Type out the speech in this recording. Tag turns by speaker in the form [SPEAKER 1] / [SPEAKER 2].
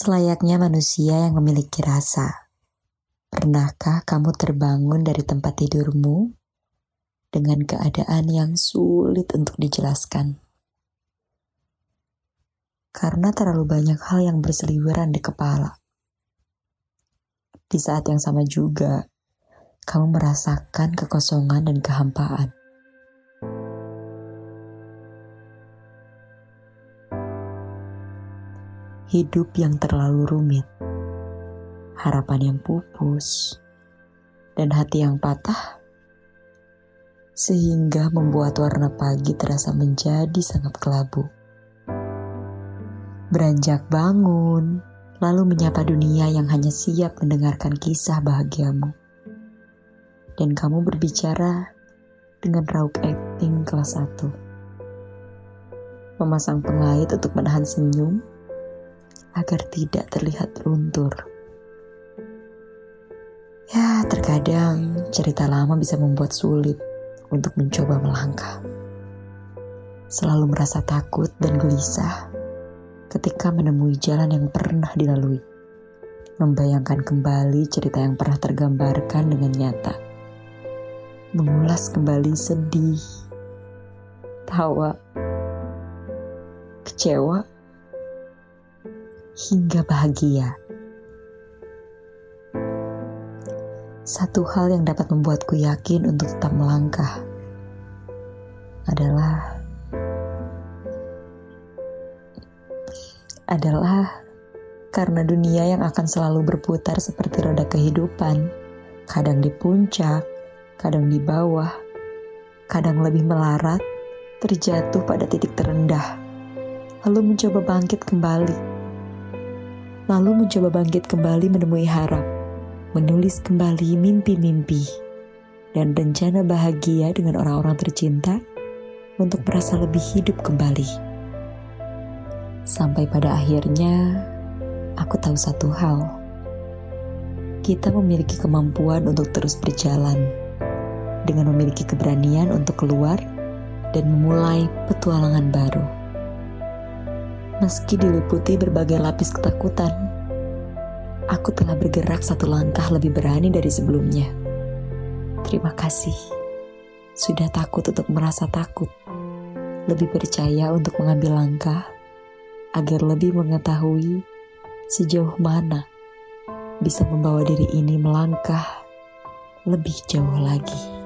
[SPEAKER 1] Selayaknya manusia yang memiliki rasa. Pernahkah kamu terbangun dari tempat tidurmu dengan keadaan yang sulit untuk dijelaskan? Karena terlalu banyak hal yang berseliweran di kepala. Di saat yang sama juga, kamu merasakan kekosongan dan kehampaan. Hidup yang terlalu rumit, harapan yang pupus, dan hati yang patah, sehingga membuat warna pagi terasa menjadi sangat kelabu. Beranjak bangun, lalu menyapa dunia yang hanya siap mendengarkan kisah bahagiamu. Dan kamu berbicara dengan rauk acting kelas 1. Memasang pengait untuk menahan senyum, agar tidak terlihat luntur. Ya, terkadang cerita lama bisa membuat sulit untuk mencoba melangkah. Selalu merasa takut dan gelisah ketika menemui jalan yang pernah dilalui. Membayangkan kembali cerita yang pernah tergambarkan dengan nyata. Mengulas kembali sedih, tawa, kecewa, hingga bahagia. Satu hal yang dapat membuatku yakin untuk tetap melangkah adalah adalah karena dunia yang akan selalu berputar seperti roda kehidupan, kadang di puncak, kadang di bawah, kadang lebih melarat, terjatuh pada titik terendah, lalu mencoba bangkit kembali lalu mencoba bangkit kembali menemui harap, menulis kembali mimpi-mimpi, dan rencana bahagia dengan orang-orang tercinta untuk merasa lebih hidup kembali. Sampai pada akhirnya, aku tahu satu hal. Kita memiliki kemampuan untuk terus berjalan, dengan memiliki keberanian untuk keluar dan memulai petualangan baru Meski diliputi berbagai lapis ketakutan, aku telah bergerak satu langkah lebih berani dari sebelumnya. Terima kasih. Sudah takut untuk merasa takut. Lebih percaya untuk mengambil langkah agar lebih mengetahui sejauh mana bisa membawa diri ini melangkah lebih jauh lagi.